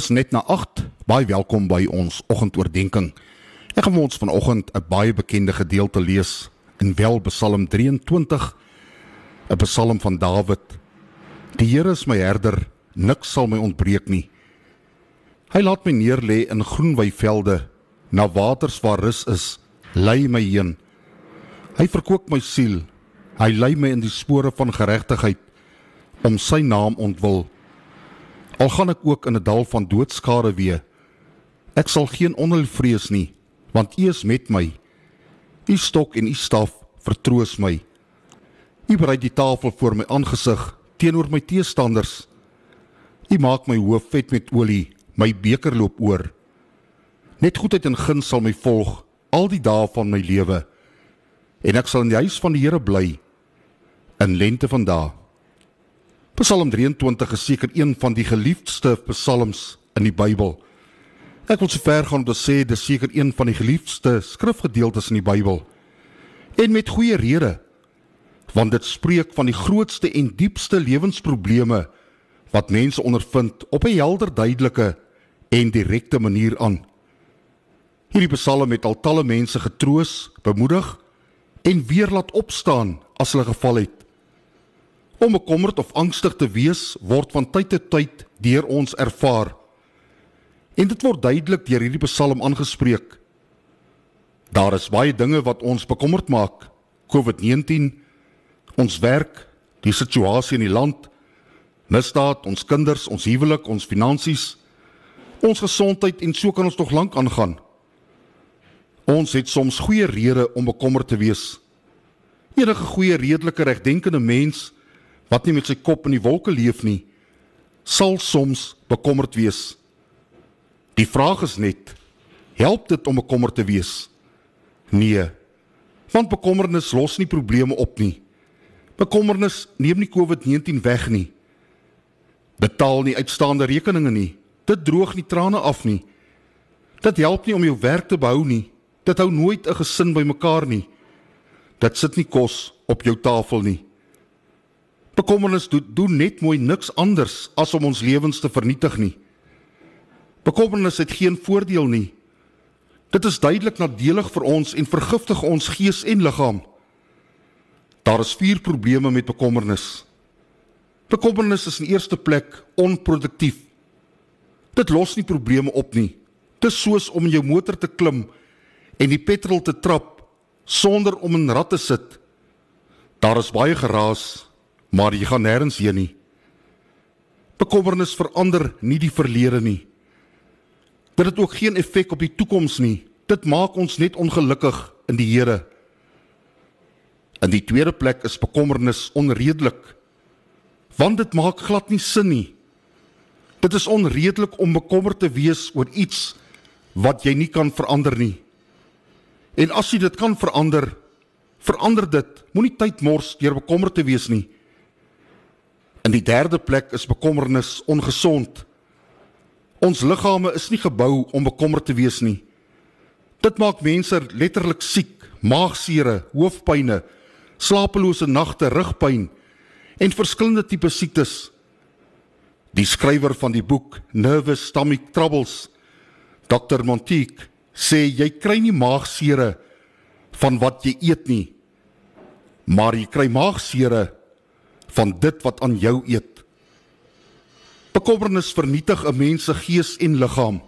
Dis net na 8. Baie welkom by ons oggendoordenkings. Ek gaan ons vanoggend 'n baie bekende gedeelte lees in wel Psalm 23, 'n Psalm van Dawid. Die Here is my herder, niks sal my ontbreek nie. Hy laat my neerlê in groen weivelde, na waters waar rus is, lei my heen. Hy verkoop my siel. Hy lei my in die spore van geregtigheid om sy naam ontwil. Al gaan ek ook in 'n dal van doodskare wee, ek sal geen onheil vrees nie, want U is met my. U stok en U staf vertroos my. U berei die tafel voor my aangesig teenoor my teestanders. U maak my hoof vet met olie, my beker loop oor. Net goedheid en guns sal my volg al die dae van my lewe en ek sal in die huis van die Here bly in lente van dae. Psalm 23 is seker een van die geliefdste psalms in die Bybel. Ek wil sover gaan om te sê dis seker een van die geliefdste skrifgedeeltes in die Bybel. En met goeie rede. Want dit spreek van die grootste en diepste lewensprobleme wat mense ondervind op 'n helder, duidelike en direkte manier aan. Hierdie psalm het al talle mense getroos, bemoedig en weer laat opstaan as hulle geval het. Om bekommerd of angstig te wees word van tyd tot tyd deur ons ervaar. En dit word duidelik deur hierdie Psalm aangespreek. Daar is baie dinge wat ons bekommerd maak. COVID-19, ons werk, die situasie in die land, misdaad, ons kinders, ons huwelik, ons finansies, ons gesondheid en so kan ons nog lank aangaan. Ons het soms goeie redes om bekommerd te wees. Enige goeie redelike regdenkende mens wat nie met sy kop in die wolke leef nie, sal soms bekommerd wees. Die vraag is net, help dit om bekommerd te wees? Nee. Want bekommernis los nie probleme op nie. Bekommernis neem nie COVID-19 weg nie. Betaal nie uitstaande rekeninge nie. Dit droog nie trane af nie. Dit help nie om jou werk te behou nie. Dit hou nooit 'n gesin bymekaar nie. Dit sit nie kos op jou tafel nie. Bekommernis doen, doen net mooi niks anders as om ons lewens te vernietig nie. Bekommernis het geen voordeel nie. Dit is duidelik nadelig vir ons en vergiftig ons gees en liggaam. Daar is vier probleme met bekommernis. Bekommernis is in eerste plek onproduktief. Dit los nie probleme op nie. Dit is soos om in jou motor te klim en die petrol te trap sonder om 'n rad te sit. Daar is baie geraas maar jy gaan nêrens heen nie. Bekommernis verander nie die verlede nie. Dit het ook geen effek op die toekoms nie. Dit maak ons net ongelukkig in die Here. In die tweede plek is bekommernis onredelik. Want dit maak glad nie sin nie. Dit is onredelik om bekommerd te wees oor iets wat jy nie kan verander nie. En as jy dit kan verander, verander dit. Moenie tyd mors deur bekommerd te wees nie. In die derde plek is bekommernis ongesond. Ons liggame is nie gebou om bekommerd te wees nie. Dit maak mense letterlik siek, maagsere, hoofpynne, slapelose nagte, rugpyn en verskillende tipe siektes. Die skrywer van die boek Nervous Stomach Troubles, Dr. Montique, sê jy kry nie maagsere van wat jy eet nie, maar jy kry maagsere van dit wat aan jou eet. Bekommernis vernietig 'n mens se gees en liggaam.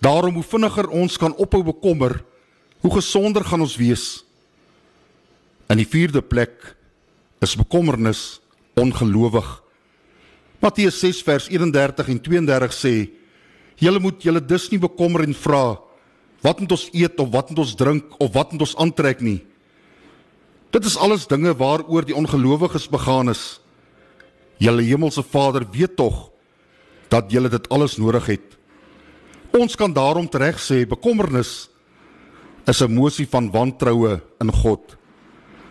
Daarom hoe vinniger ons kan ophou bekommer, hoe gesonder gaan ons wees. In die 4de plek is bekommernis ongelowig. Matteus 6 vers 31 en 32 sê: "Julle moet julle dus nie bekommer en vra wat moet ons eet of wat moet ons drink of wat moet ons aantrek nie." Dit is alles dinge waaroor die ongelowiges begaan is. Julle hemelse Vader weet tog dat julle dit alles nodig het. Ons kan daarom reg sê bekommernis is 'n emosie van wantroue in God.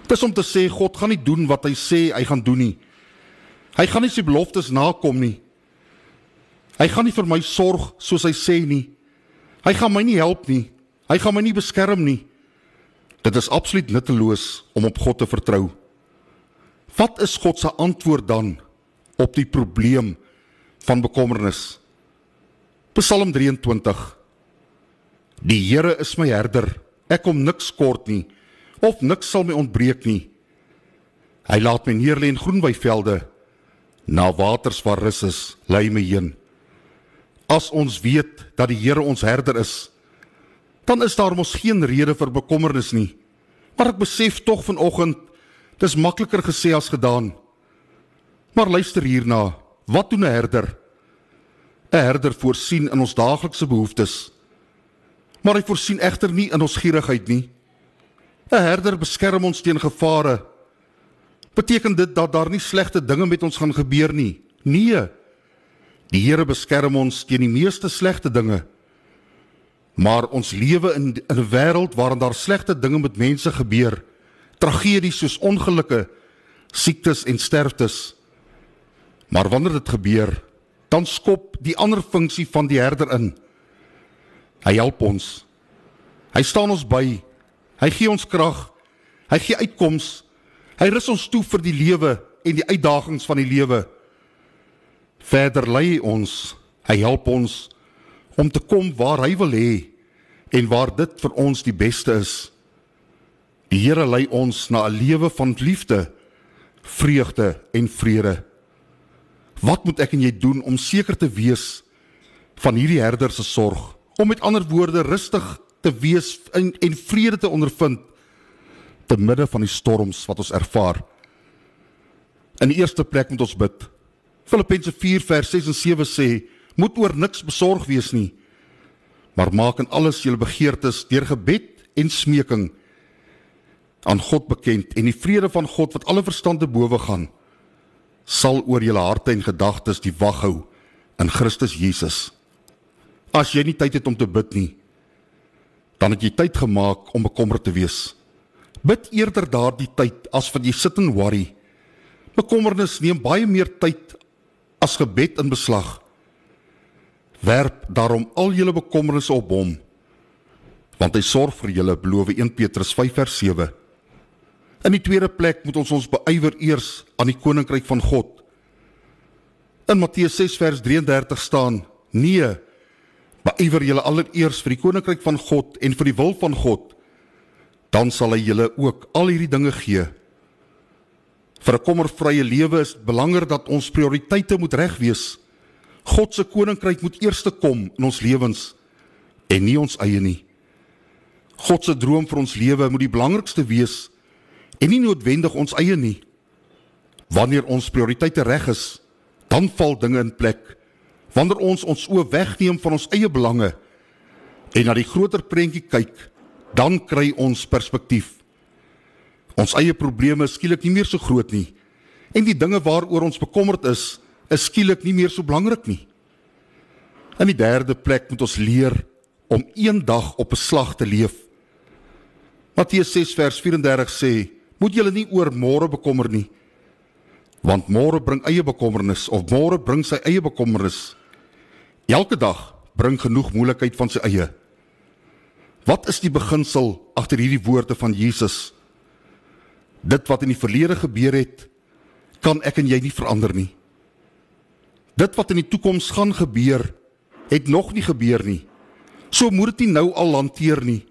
Dit is om te sê God gaan nie doen wat hy sê hy gaan doen nie. Hy gaan nie sy beloftes nakom nie. Hy gaan nie vir my sorg soos hy sê nie. Hy gaan my nie help nie. Hy gaan my nie beskerm nie. Dit is absoluut nutteloos om op God te vertrou. Wat is God se antwoord dan op die probleem van bekommernis? Psalm 23 Die Here is my herder, ek kom niks kort nie, of niks sal my ontbreek nie. Hy laat my neerlê in groen weivelde, na waters waar rus is, lei my heen. As ons weet dat die Here ons herder is, dan is daar mos geen rede vir bekommernis nie. Maar ek besef tog vanoggend, dis makliker gesê as gedaan. Maar luister hierna, wat doen 'n herder? 'n Herder voorsien in ons daaglikse behoeftes. Maar hy voorsien egter nie in ons gierigheid nie. 'n Herder beskerm ons teen gevare. Beteken dit dat daar nie slegte dinge met ons gaan gebeur nie? Nee. Die Here beskerm ons teen die meeste slegte dinge. Maar ons lewe in 'n wêreld waarin daar slegte dinge met mense gebeur. Tragedies soos ongelukke, siektes en sterftes. Maar wanneer dit gebeur, dan skop die ander funksie van die herder in. Hy help ons. Hy staan ons by. Hy gee ons krag. Hy gee uitkoms. Hy rus ons toe vir die lewe en die uitdagings van die lewe. Verder lei hy ons. Hy help ons om te kom waar hy wil hê en waar dit vir ons die beste is. Die Here lei ons na 'n lewe van liefde, vreugde en vrede. Wat moet ek en jy doen om seker te wees van hierdie herder se sorg? Om met ander woorde rustig te wees en, en vrede te ondervind te midde van die storms wat ons ervaar. In die eerste plek moet ons bid. Filippense 4 vers 6 en 7 sê: Moet oor niks besorg wees nie, maar maak in alles julle begeertes deur gebed en smeking aan God bekend en die vrede van God wat alle verstand te bowe gaan sal oor julle harte en gedagtes die wag hou in Christus Jesus. As jy nie tyd het om te bid nie, dan het jy tyd gemaak om bekommerd te wees. Bid eerder daardie tyd as wat jy sit en worry. Bekommernis neem baie meer tyd as gebed in beslag. Werp daarom al julle bekommernisse op hom, want hy sorg vir julle, beloof 1 Petrus 5 vers 7. In die tweede plek moet ons ons beywer eers aan die koninkryk van God. In Matteus 6 vers 33 staan: Nee, beywer julle allereers vir die koninkryk van God en vir die wil van God, dan sal hy julle ook al hierdie dinge gee. Vir 'n kommervrye lewe is belangrik dat ons prioriteite moet reg wees. God se koninkryk moet eers te kom in ons lewens en nie ons eie nie. God se droom vir ons lewe moet die belangrikste wees en nie noodwendig ons eie nie. Wanneer ons prioriteite reg is, dan val dinge in plek. Wanneer ons ons oë wegneem van ons eie belange en na die groter prentjie kyk, dan kry ons perspektief. Ons eie probleme skielik nie meer so groot nie en die dinge waaroor ons bekommerd is, is skielik nie meer so belangrik nie. In die derde plek moet ons leer om een dag op 'n slag te leef. Matteus 6 vers 34 sê: "Moet julle nie oor môre bekommer nie, want môre bring eie bekommernis of môre bring sy eie bekommernis. Elke dag bring genoeg moeilikheid van sy eie." Wat is die beginsel agter hierdie woorde van Jesus? Dit wat in die verlede gebeur het, kan ek en jy nie verander nie. Dit wat in die toekoms gaan gebeur, het nog nie gebeur nie. So moet dit nie nou al hanteer nie.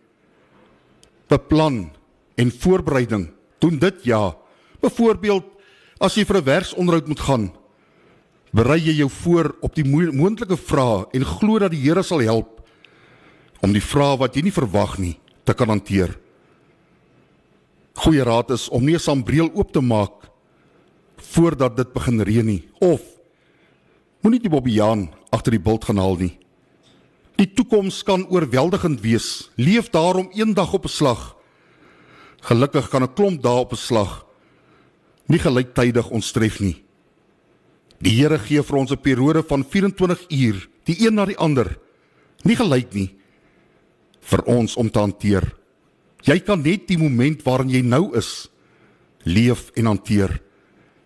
Beplan en voorbereiding, doen dit ja. Byvoorbeeld, as jy vir 'n werksonderhoud moet gaan, berei jy jou voor op die moontlike vrae en glo dat die Here sal help om die vrae wat jy nie verwag nie te kan hanteer. Goeie raad is om nie 'n sambreel oop te maak voordat dit begin reën nie of Moenie die Bobbejaan agter die bult gaan haal nie. Die toekoms kan oorweldigend wees. Leef daarom eendag op 'n slag. Gelukkig kan 'n klomp dae op 'n slag nie gelyktydig ons tref nie. Die Here gee vir ons 'n periode van 24 uur, die een na die ander, nie gelyk nie vir ons om te hanteer. Jy kan net die moment waarin jy nou is leef en hanteer.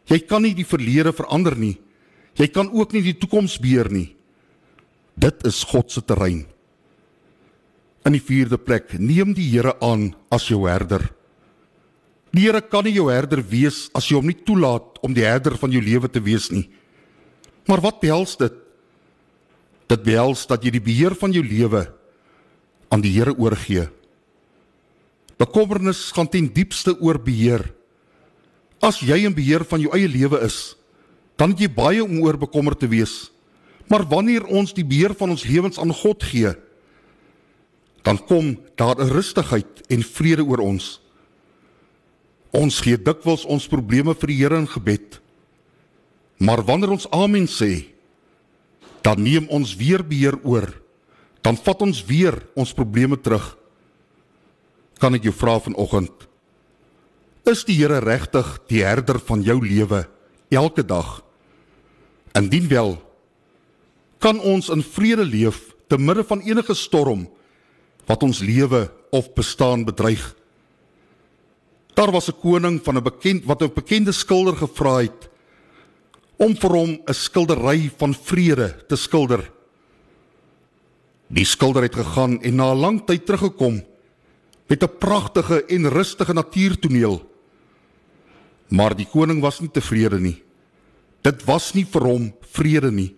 Jy kan nie die verlede verander nie. Jy kan ook nie die toekoms beheer nie. Dit is God se terrein. In die vierde plek, neem die Here aan as jou herder. Die Here kan nie jou herder wees as jy hom nie toelaat om die herder van jou lewe te wees nie. Maar wat behels dit? Dit behels dat jy die beheer van jou lewe aan die Here oorgee. Bekommernis gaan ten diepste oor beheer. As jy in beheer van jou eie lewe is, dan het jy baie om oor bekommerd te wees. Maar wanneer ons die beheer van ons lewens aan God gee, dan kom daar 'n rustigheid en vrede oor ons. Ons gee dikwels ons probleme vir die Here in gebed. Maar wanneer ons amen sê, dan neem ons weer beheer oor. Dan vat ons weer ons probleme terug. Kan ek jou vra vanoggend? Is die Here regtig die herder van jou lewe elke dag? Indien wel, kan ons in vrede leef te midde van enige storm wat ons lewe of bestaan bedreig. Daar was 'n koning van 'n bekend wat 'n bekende skilder gevra het om vir hom 'n skildery van vrede te skilder. Die skilder het gegaan en na 'n lang tyd teruggekom met 'n pragtige en rustige natuurtoneel. Maar die koning was nie tevrede nie. Dit was nie vir hom vrede nie.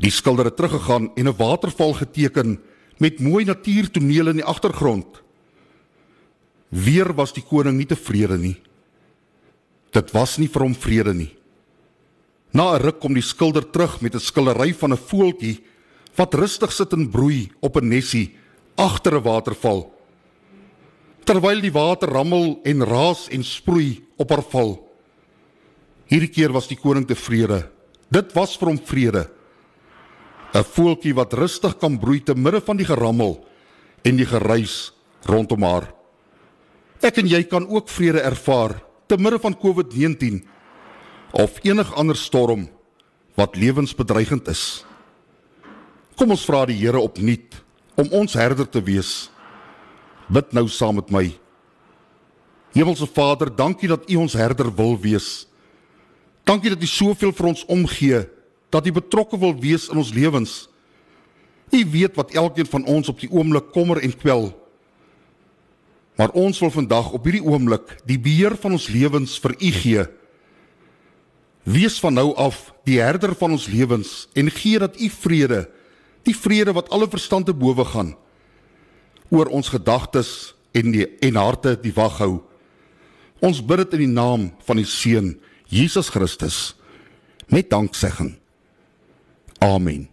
Die skilder het teruggegaan en 'n waterval geteken met mooi natuurtoneel in die agtergrond. Weer was die koning nie tevrede nie. Dit was nie vir hom vrede nie. Na 'n ruk kom die skilder terug met 'n skildery van 'n voeltjie wat rustig sit en broei op 'n nesie agter 'n waterval. Terwyl die water rammel en raas en sproei op haar val. Hierdie keer was die koning tevrede. Dit was vir hom vrede. 'n Voeltjie wat rustig kan broei te midde van die gerammel en die geruis rondom haar. Ek en jy kan ook vrede ervaar te midde van COVID-19 of enig ander storm wat lewensbedreigend is. Kom ons vra die Here opnuut om ons herder te wees. Bid nou saam met my. Hemelse Vader, dankie dat U ons herder wil wees. Dankie dat U soveel vir ons omgee, dat U betrokke wil wees in ons lewens. U weet wat elkeen van ons op die oomblik kommer en kwel. Maar ons wil vandag op hierdie oomblik die beheer van ons lewens vir U gee. Wees van nou af die herder van ons lewens en gee dat u vrede, die vrede wat alle verstand te bowe gaan, oor ons gedagtes en die en harte die wag hou. Ons bid dit in die naam van die seun Jesus Christus met danksegging. Amen.